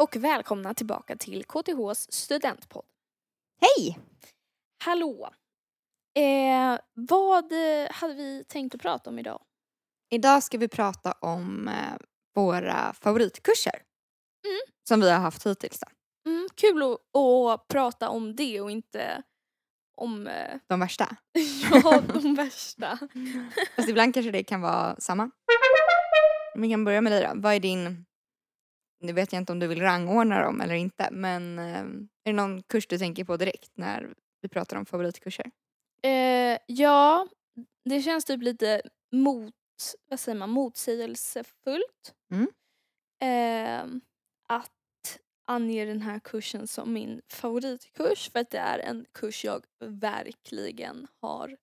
och välkomna tillbaka till KTHs studentpodd. Hej! Hallå! Eh, vad hade vi tänkt att prata om idag? Idag ska vi prata om eh, våra favoritkurser. Mm. Som vi har haft hittills. Mm, kul att, att prata om det och inte om eh, De värsta. ja, de värsta. Fast ibland kanske det kan vara samma. Vi kan börja med dig då. Vad är din... Nu vet jag inte om du vill rangordna dem eller inte men eh, är det någon kurs du tänker på direkt när vi pratar om favoritkurser? Eh, ja, det känns typ lite mot, vad säger man, motsägelsefullt. Mm. Eh, att ange den här kursen som min favoritkurs för att det är en kurs jag verkligen har,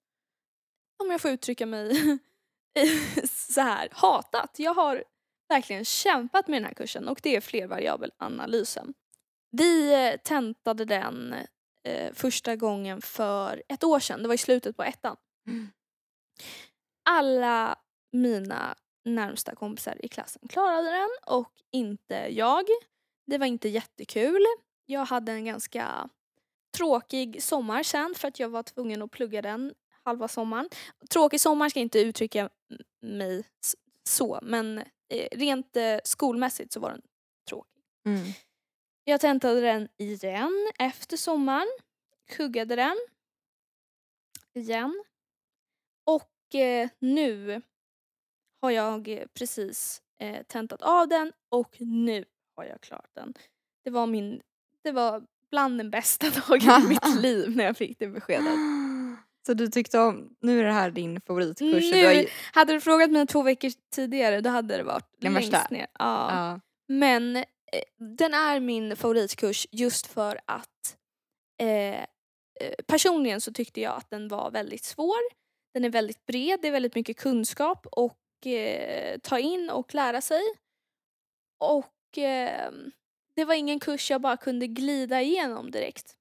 om jag får uttrycka mig så här, hatat. Jag har verkligen kämpat med den här kursen och det är flervariabelanalysen. Vi eh, tentade den eh, första gången för ett år sedan, det var i slutet på ettan. Mm. Alla mina närmsta kompisar i klassen klarade den och inte jag. Det var inte jättekul. Jag hade en ganska tråkig sommar sen för att jag var tvungen att plugga den halva sommaren. Tråkig sommar ska jag inte uttrycka mig så men rent eh, skolmässigt så var den tråkig. Mm. Jag tentade den igen efter sommaren. Kuggade den. Igen. Och eh, nu har jag eh, precis eh, tentat av den och nu har jag klarat den. Det var min, det var bland den bästa dagen i mitt liv när jag fick det beskedet. Så du tyckte om, nu är det här din favoritkurs. Nu- Du har, Hade du frågat mig två veckor tidigare då hade det varit Den längst värsta? ner. Ja. ja. Men eh, den är min favoritkurs just för att eh, eh, personligen så tyckte jag att den var väldigt svår. Den är väldigt bred, det är väldigt mycket kunskap och eh, ta in och lära sig. Och eh, det var ingen kurs jag bara kunde glida igenom direkt.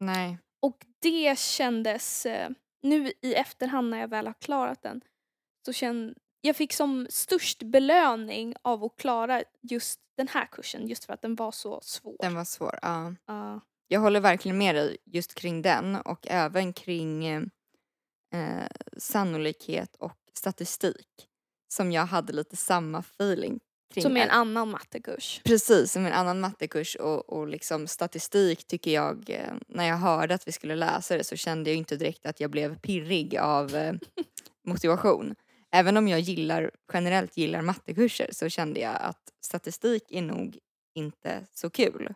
Nej. Och det kändes, eh, nu i efterhand när jag väl har klarat den, så kände jag fick som störst belöning av att klara just den här kursen just för att den var så svår. Den var svår. Ja. Ja. Jag håller verkligen med dig just kring den och även kring eh, eh, sannolikhet och statistik. Som jag hade lite samma feeling kring. som är en annan mattekurs. Precis, som en annan mattekurs och, och liksom statistik tycker jag, eh, när jag hörde att vi skulle läsa det så kände jag inte direkt att jag blev pirrig av eh, motivation. Även om jag gillar, generellt gillar mattekurser så kände jag att statistik är nog inte så kul.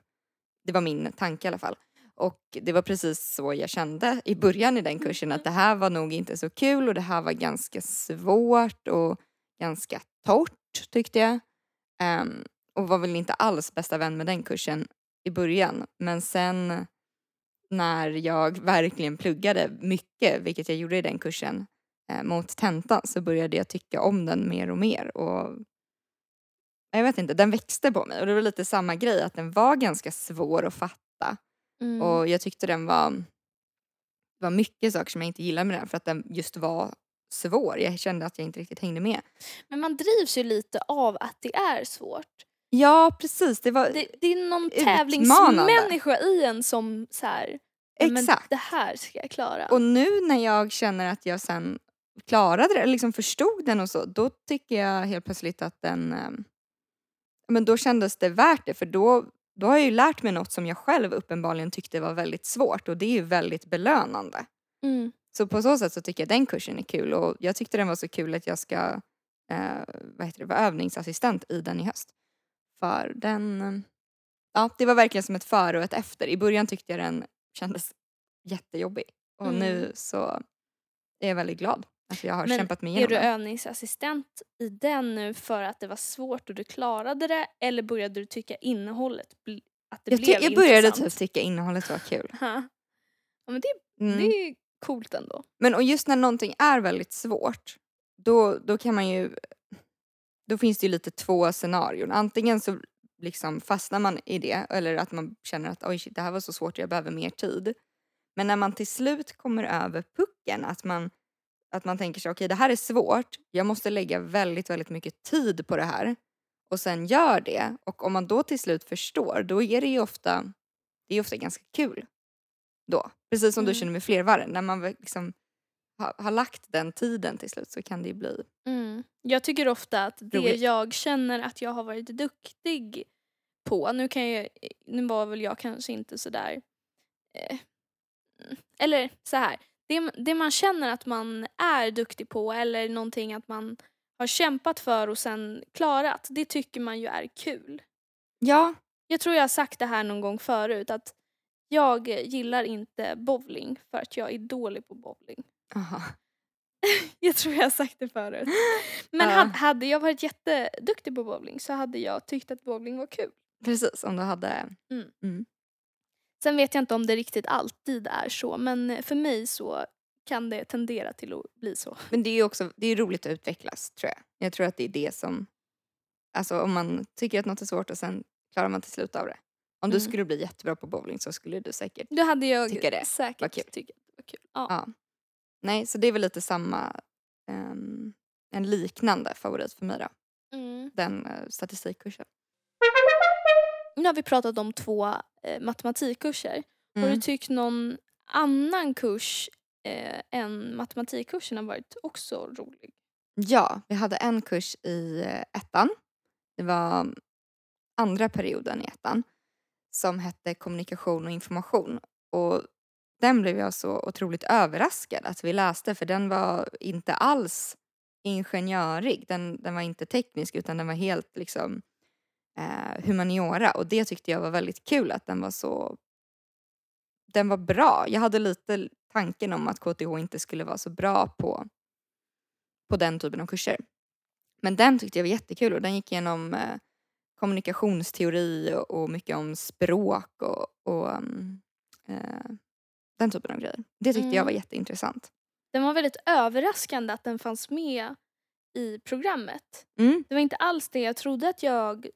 Det var min tanke i alla fall. Och det var precis så jag kände i början i den kursen att det här var nog inte så kul och det här var ganska svårt och ganska torrt tyckte jag. Ehm, och var väl inte alls bästa vän med den kursen i början. Men sen när jag verkligen pluggade mycket, vilket jag gjorde i den kursen, eh, mot tentan så började jag tycka om den mer och mer. Och jag vet inte, den växte på mig och det var lite samma grej att den var ganska svår att fatta. Mm. Och jag tyckte den var, det var mycket saker som jag inte gillade med den för att den just var svår. Jag kände att jag inte riktigt hängde med. Men man drivs ju lite av att det är svårt. Ja precis, det var Det, det är någon tävlingsmänniska i en som så här, "Ja, men exakt. det här ska jag klara. Och nu när jag känner att jag sen klarade det, liksom förstod den och så, då tycker jag helt plötsligt att den... Eh, men då kändes det värt det för då, då har jag ju lärt mig något som jag själv uppenbarligen tyckte var väldigt svårt och det är ju väldigt belönande. mm. Så på så sätt så tycker jag den kursen är kul och jag tyckte den var så kul att jag ska eh, vad heter det, vara övningsassistent i den i höst. För den, ja det var verkligen som ett före och ett efter. I början tyckte jag den kändes jättejobbig och Mm. nu så är jag väldigt glad att jag har Men kämpat mig Är igenom du den. övningsassistent i den nu för att det var svårt och du klarade det eller började du tycka innehållet, att det Jag, blev jag började intressant? typ tycka innehållet var kul. Ja, men det, Mm. det är coolt ändå. Men och just när någonting är väldigt svårt, då, då kan man ju... Då finns det ju lite två scenarion. Antingen så liksom fastnar man i det eller att man känner att oj shit, det här var så svårt, jag behöver mer tid. Men när man till slut kommer över pucken, att man, att man tänker sig okej det här är svårt, jag måste lägga väldigt, väldigt mycket tid på det här och sen gör det och om man då till slut förstår då är det ju ofta, det är ofta ganska kul då. Precis som du Mm. känner med flervarren, när man liksom har, har lagt den tiden till slut så kan det ju bli Mm. Jag tycker ofta att det Roligt. jag känner att jag har varit duktig på, nu kan jag, nu var väl jag kanske inte sådär, eh, eller så här. Det, det man känner att man är duktig på eller någonting att man har kämpat för och sen klarat, det tycker man ju är kul. Ja, Jag tror jag har sagt det här någon gång förut att jag gillar inte bowling för att jag är dålig på bowling. aha. Jag tror jag har sagt det förut. Men Ja. hade, jag varit jätteduktig på bowling så hade jag tyckt att bowling var kul. precis om du hade, Sen vet jag inte om det riktigt alltid är så men för mig så kan det tendera till att bli så. men det är ju också, det är roligt att utvecklas tror jag. Jag tror att det är det som, alltså om man tycker att något är svårt och sen klarar man till slut av det. Om du Mm. skulle bli jättebra på bowling så skulle du säkert Då hade jag Tycker det var säkert kul. tyckt att det var kul. Ja. Ja. Nej, så det är väl lite samma, ehm, en liknande favorit för mig då. Mm. Den uh, statistikkursen. Nu har vi pratat om två eh, matematikkurser. Har Mm. du tyckt någon annan kurs eh, än matematikkursen har varit också rolig? Ja, vi hade en kurs i eh, ettan. Det var andra perioden i ettan. Som hette kommunikation och information. Och den blev jag så otroligt överraskad att vi läste för den var inte alls ingenjörig. Den, den var inte teknisk utan den var helt liksom eh, humaniora och det tyckte jag var väldigt kul att den var så den var bra. Jag hade lite tanken om att KTH inte skulle vara så bra på, på den typen av kurser. Men den tyckte jag var jättekul och den gick igenom eh, kommunikationsteori och, mycket om språk och, och mm, eh, den typen av grejer. Det tyckte jag Mm. var jätteintressant. Den var väldigt överraskande att den fanns med i programmet. Mm. Det var inte alls det jag trodde att jag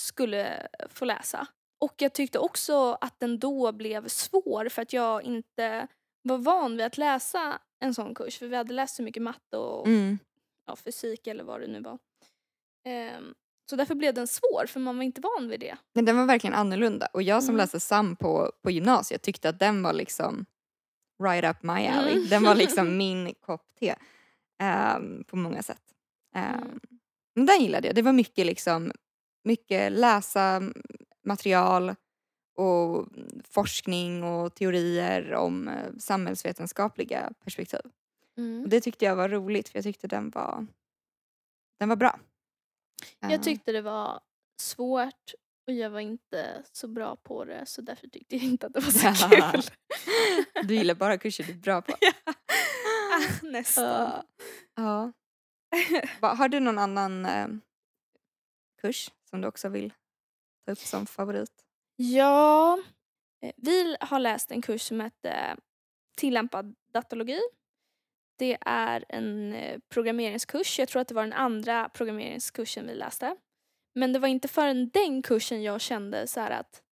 skulle få läsa. Och jag tyckte också att den då blev svår för att jag inte var van vid att läsa en sån kurs. För vi hade läst så mycket matte och Mm. ja, fysik eller vad det nu var. Ehm, så därför blev den svår för man var inte van vid det. Men den var verkligen annorlunda och jag som Mm. läste SAM på, på gymnasiet tyckte att den var liksom right up my alley. Mm. Den var liksom min kopp te ehm, på många sätt. Ehm, Mm. Men den gillade jag. Det var mycket liksom mycket läsa material och forskning och teorier om eh, samhällsvetenskapliga perspektiv. Och det tyckte jag var roligt för jag tyckte den var, den var bra. Jag tyckte det var svårt och jag var inte så bra på det så därför tyckte jag inte att det var så kul. Du gillar bara kurser du är bra på. Ah, Nästan. Ja. Va- Har du någon annan eh, kurs som du också vill ta upp som favorit? Ja, eh, vi har läst en kurs som hette tillämpad datalogi. Det är en eh, programmeringskurs. Jag tror att det var den andra programmeringskursen vi läste. Men det var inte förrän den kursen jag kände så här att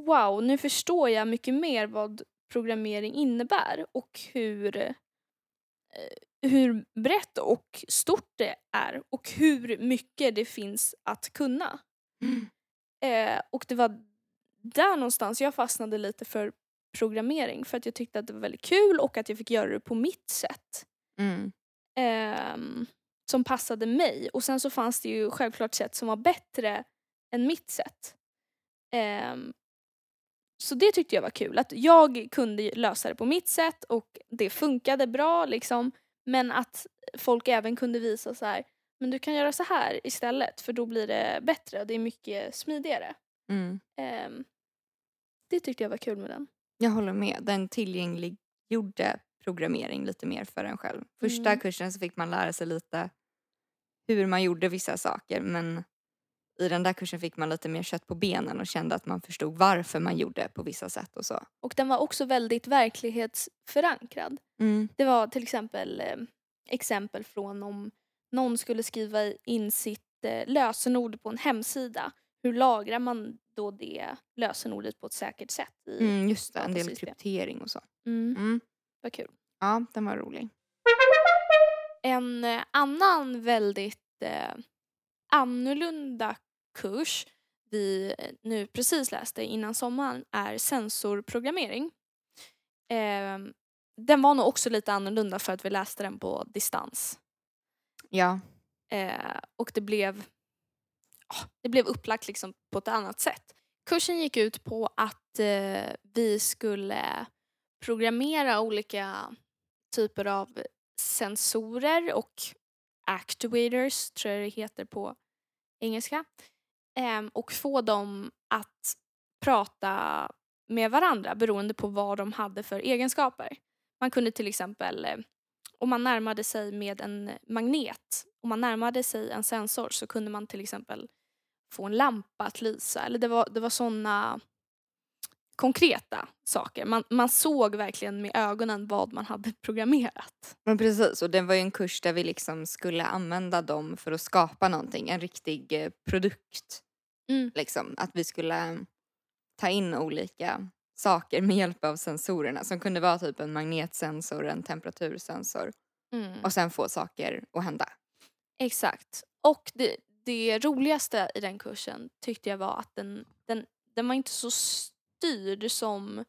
wow, nu förstår jag mycket mer vad programmering innebär och hur, eh, hur brett och stort det är och hur mycket det finns att kunna. Eh, och det var där någonstans jag fastnade lite för programmering för att jag tyckte att det var väldigt kul och att jag fick göra det på mitt sätt. Mm. ehm, som passade mig. Och sen så fanns det ju självklart sätt som var bättre än mitt sätt. Ehm, så det tyckte jag var kul. Att jag kunde lösa det på mitt sätt och det funkade bra liksom. Men att folk även kunde visa så här, men du kan göra så här istället för då blir det bättre och det är mycket smidigare. Mm. Ehm, det tyckte jag var kul med den. Jag håller med. Den tillgängliggjorde programmering lite mer för en själv. Första Mm. kursen så fick man lära sig lite hur man gjorde vissa saker men i den där kursen fick man lite mer kött på benen och kände att man förstod varför man gjorde på vissa sätt och så. Och den var också väldigt verklighetsförankrad. Mm. Det var till exempel eh, exempel från om någon skulle skriva in sitt eh, lösenord på en hemsida. Hur lagrar man då det lösenordet på ett säkert sätt? I, Mm, just det, en del kryptering och så. mm, Mm. vad kul. Ja, den var rolig. En eh, annan väldigt eh, annorlunda kurs vi nu precis läste innan sommaren är sensorprogrammering. Eh, den var nog också lite annorlunda för att vi läste den på distans. Ja. Eh, och det blev, det blev upplagt liksom på ett annat sätt. Kursen gick ut på att eh, vi skulle programmera olika typer av sensorer och actuators, tror jag det heter på engelska. Eh, och få dem att prata med varandra beroende på vad de hade för egenskaper. Man kunde till exempel, eh, om man närmade sig med en magnet, om man närmade sig en sensor så kunde man till exempel få en lampa att lysa. Eller det var, det var sådana konkreta saker. Man, man såg verkligen med ögonen vad man hade programmerat. Men precis, och det var ju en kurs där vi liksom skulle använda dem för att skapa någonting, en riktig eh, produkt. Mm. Liksom, att vi skulle ta in olika saker med hjälp av sensorerna som kunde vara typ en magnetsensor, en temperatursensor Mm. och sen få saker att hända. Exakt. Och det, det roligaste i den kursen tyckte jag var att den, den, den var inte så styrd som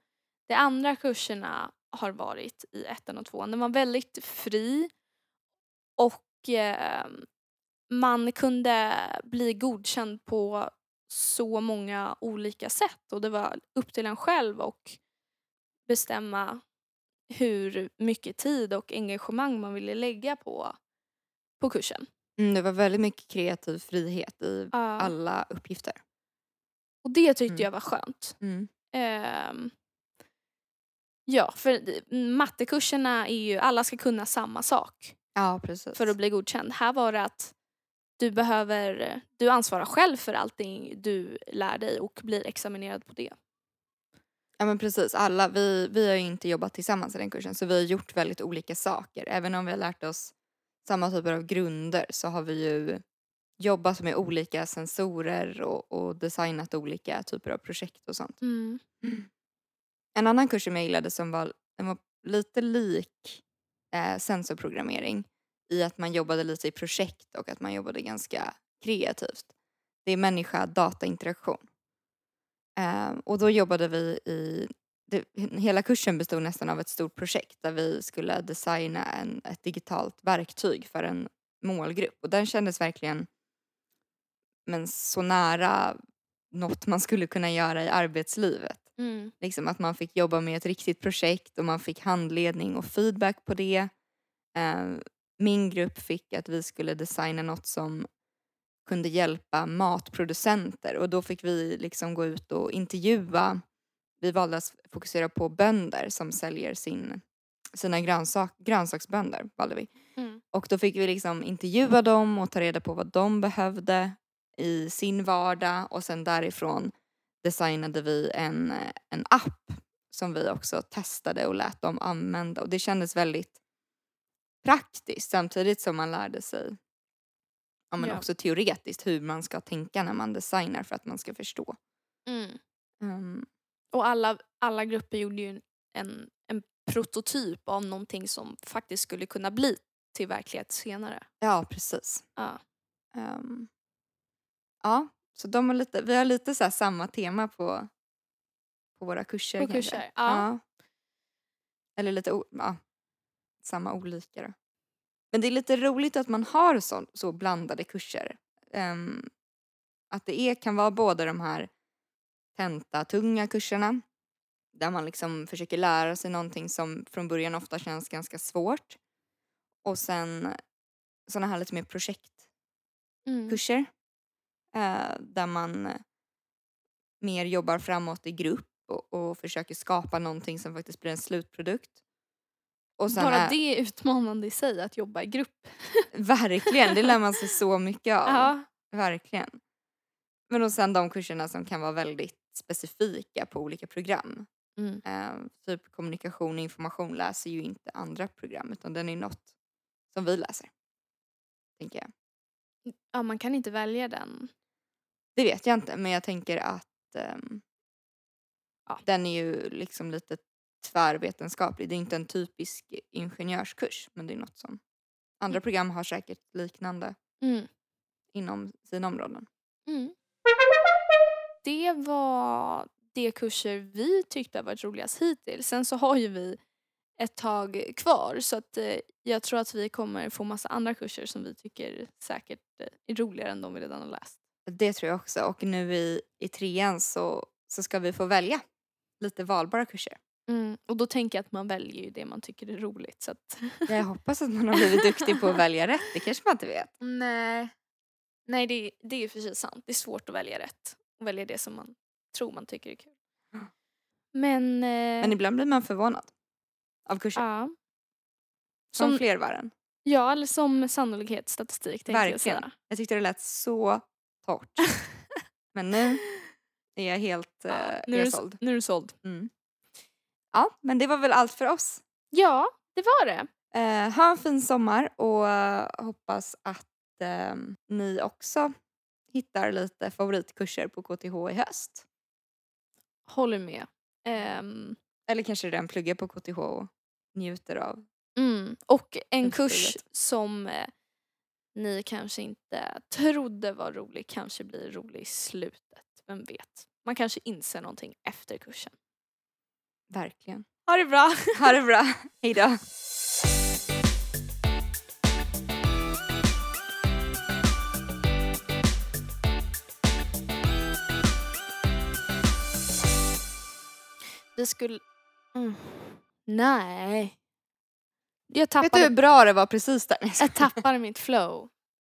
de andra kurserna har varit i ettan och tvåan. Den var väldigt fri och eh, man kunde bli godkänd på så många olika sätt och det var upp till en själv och bestämma hur mycket tid och engagemang man ville lägga på, på kursen. Mm, det var väldigt mycket kreativ frihet i Ja. alla uppgifter. Och det tyckte Mm. jag var skönt. Mm. Ehm, ja, för mattekurserna är ju, alla ska kunna samma sak Ja, precis. för att bli godkänd. Här var det att du behöver, du ansvarar själv för allting du lär dig och blir examinerad på det. Ja men precis, alla, vi, vi har ju inte jobbat tillsammans i den kursen så vi har gjort väldigt olika saker. Även om vi har lärt oss samma typer av grunder så har vi ju jobbat med olika sensorer och, och designat olika typer av projekt och sånt. Mm. En annan kurs som jag gillade som var, den var lite lik eh, sensorprogrammering i att man jobbade lite i projekt och att man jobbade ganska kreativt. Det är människa-data-interaktion. Eh, och då jobbade vi i, det, hela kursen bestod nästan av ett stort projekt där vi skulle designa en, ett digitalt verktyg för en målgrupp och den kändes verkligen men så nära något man skulle kunna göra i arbetslivet. Mm. Liksom att man fick jobba med ett riktigt projekt och man fick handledning och feedback på det. Eh, min grupp fick att vi skulle designa något som kunde hjälpa matproducenter och då fick vi liksom gå ut och intervjua. Vi valde att fokusera på bönder som säljer sin, sina grönsak, grönsaksbönder. Valde vi. Mm. Och då fick vi liksom intervjua dem och ta reda på vad de behövde i sin vardag och sen därifrån designade vi en, en app som vi också testade och lät dem använda och det kändes väldigt praktiskt samtidigt som man lärde sig ja, men Ja. också teoretiskt hur man ska tänka när man designar för att man ska förstå. Mm. Ehm, Och alla, alla grupper gjorde ju en, en prototyp av någonting som faktiskt skulle kunna bli till verklighet senare. ja, precis. Ja. Ehm, ja, så de har lite, vi har lite så här samma tema på, på våra kurser. På kanske. kurser, ja. Eller lite ja, samma olika då. Men det är lite roligt att man har så, så blandade kurser. Ehm, att det är, kan vara både de här tentatunga kurserna där man liksom försöker lära sig någonting som från början ofta känns ganska svårt. Och sen såna här lite mer projektkurser Mm. där man mer jobbar framåt i grupp och, och försöker skapa någonting som faktiskt blir en slutprodukt. Bara är, det är utmanande i sig att jobba i grupp. Verkligen, det lär man sig så mycket av. Ja. Verkligen. Men och sen de kurserna som kan vara väldigt specifika på olika program. Mm. Eh, typ kommunikation och information läser ju inte andra program utan den är något som vi läser. Tänker jag. ja, man kan inte välja den. Det vet jag inte men jag tänker att ehm, Ja. den är ju liksom lite tvärvetenskaplig. Det är inte en typisk ingenjörskurs men det är något som andra program har säkert liknande Mm. inom sina områden. Mm. Det var de kurser vi tyckte har varit roligast hittills. Sen så har ju vi ett tag kvar så att eh, jag tror att vi kommer få massa andra kurser som vi tycker säkert eh, är roligare än de vi redan har läst. Det tror jag också. Och nu i, i trean så, så ska vi få välja lite valbara kurser. Mm. Och då tänker jag att man väljer ju det man tycker är roligt så att Jag hoppas att man har blivit duktig på att välja rätt. Det kanske man inte vet. Nej. Nej det, det är ju sig sant. Det är svårt att välja rätt och välja det som man tror man tycker är kul. Men... Eh, Men ibland blir man förvånad av kurser. ja. Som, Som, flervaren. ja, eller som sannolikhetsstatistik jag Verkligen. säga. Jag tyckte det lät så torrt. Men nu är jag helt eh, Ja, nu, är jag såld. nu är du såld. Mm. Ja, men det var väl allt för oss. Ja, det var det. Eh, ha en fin sommar och eh, hoppas att eh, ni också hittar lite favoritkurser på KTH i höst. Håller med. Ehm, Eller kanske redan pluggar på KTH och njuter av. mm. Och en kurs som eh, ni kanske inte trodde var rolig kanske blir rolig i slutet. Vem vet? Man kanske inser någonting efter kursen. Verkligen. Ha det bra! Ha det bra. Hej Vi skulle... Mm. Nej. Jag Vet du tappade, hur bra det var precis där? jag tappade mitt flow.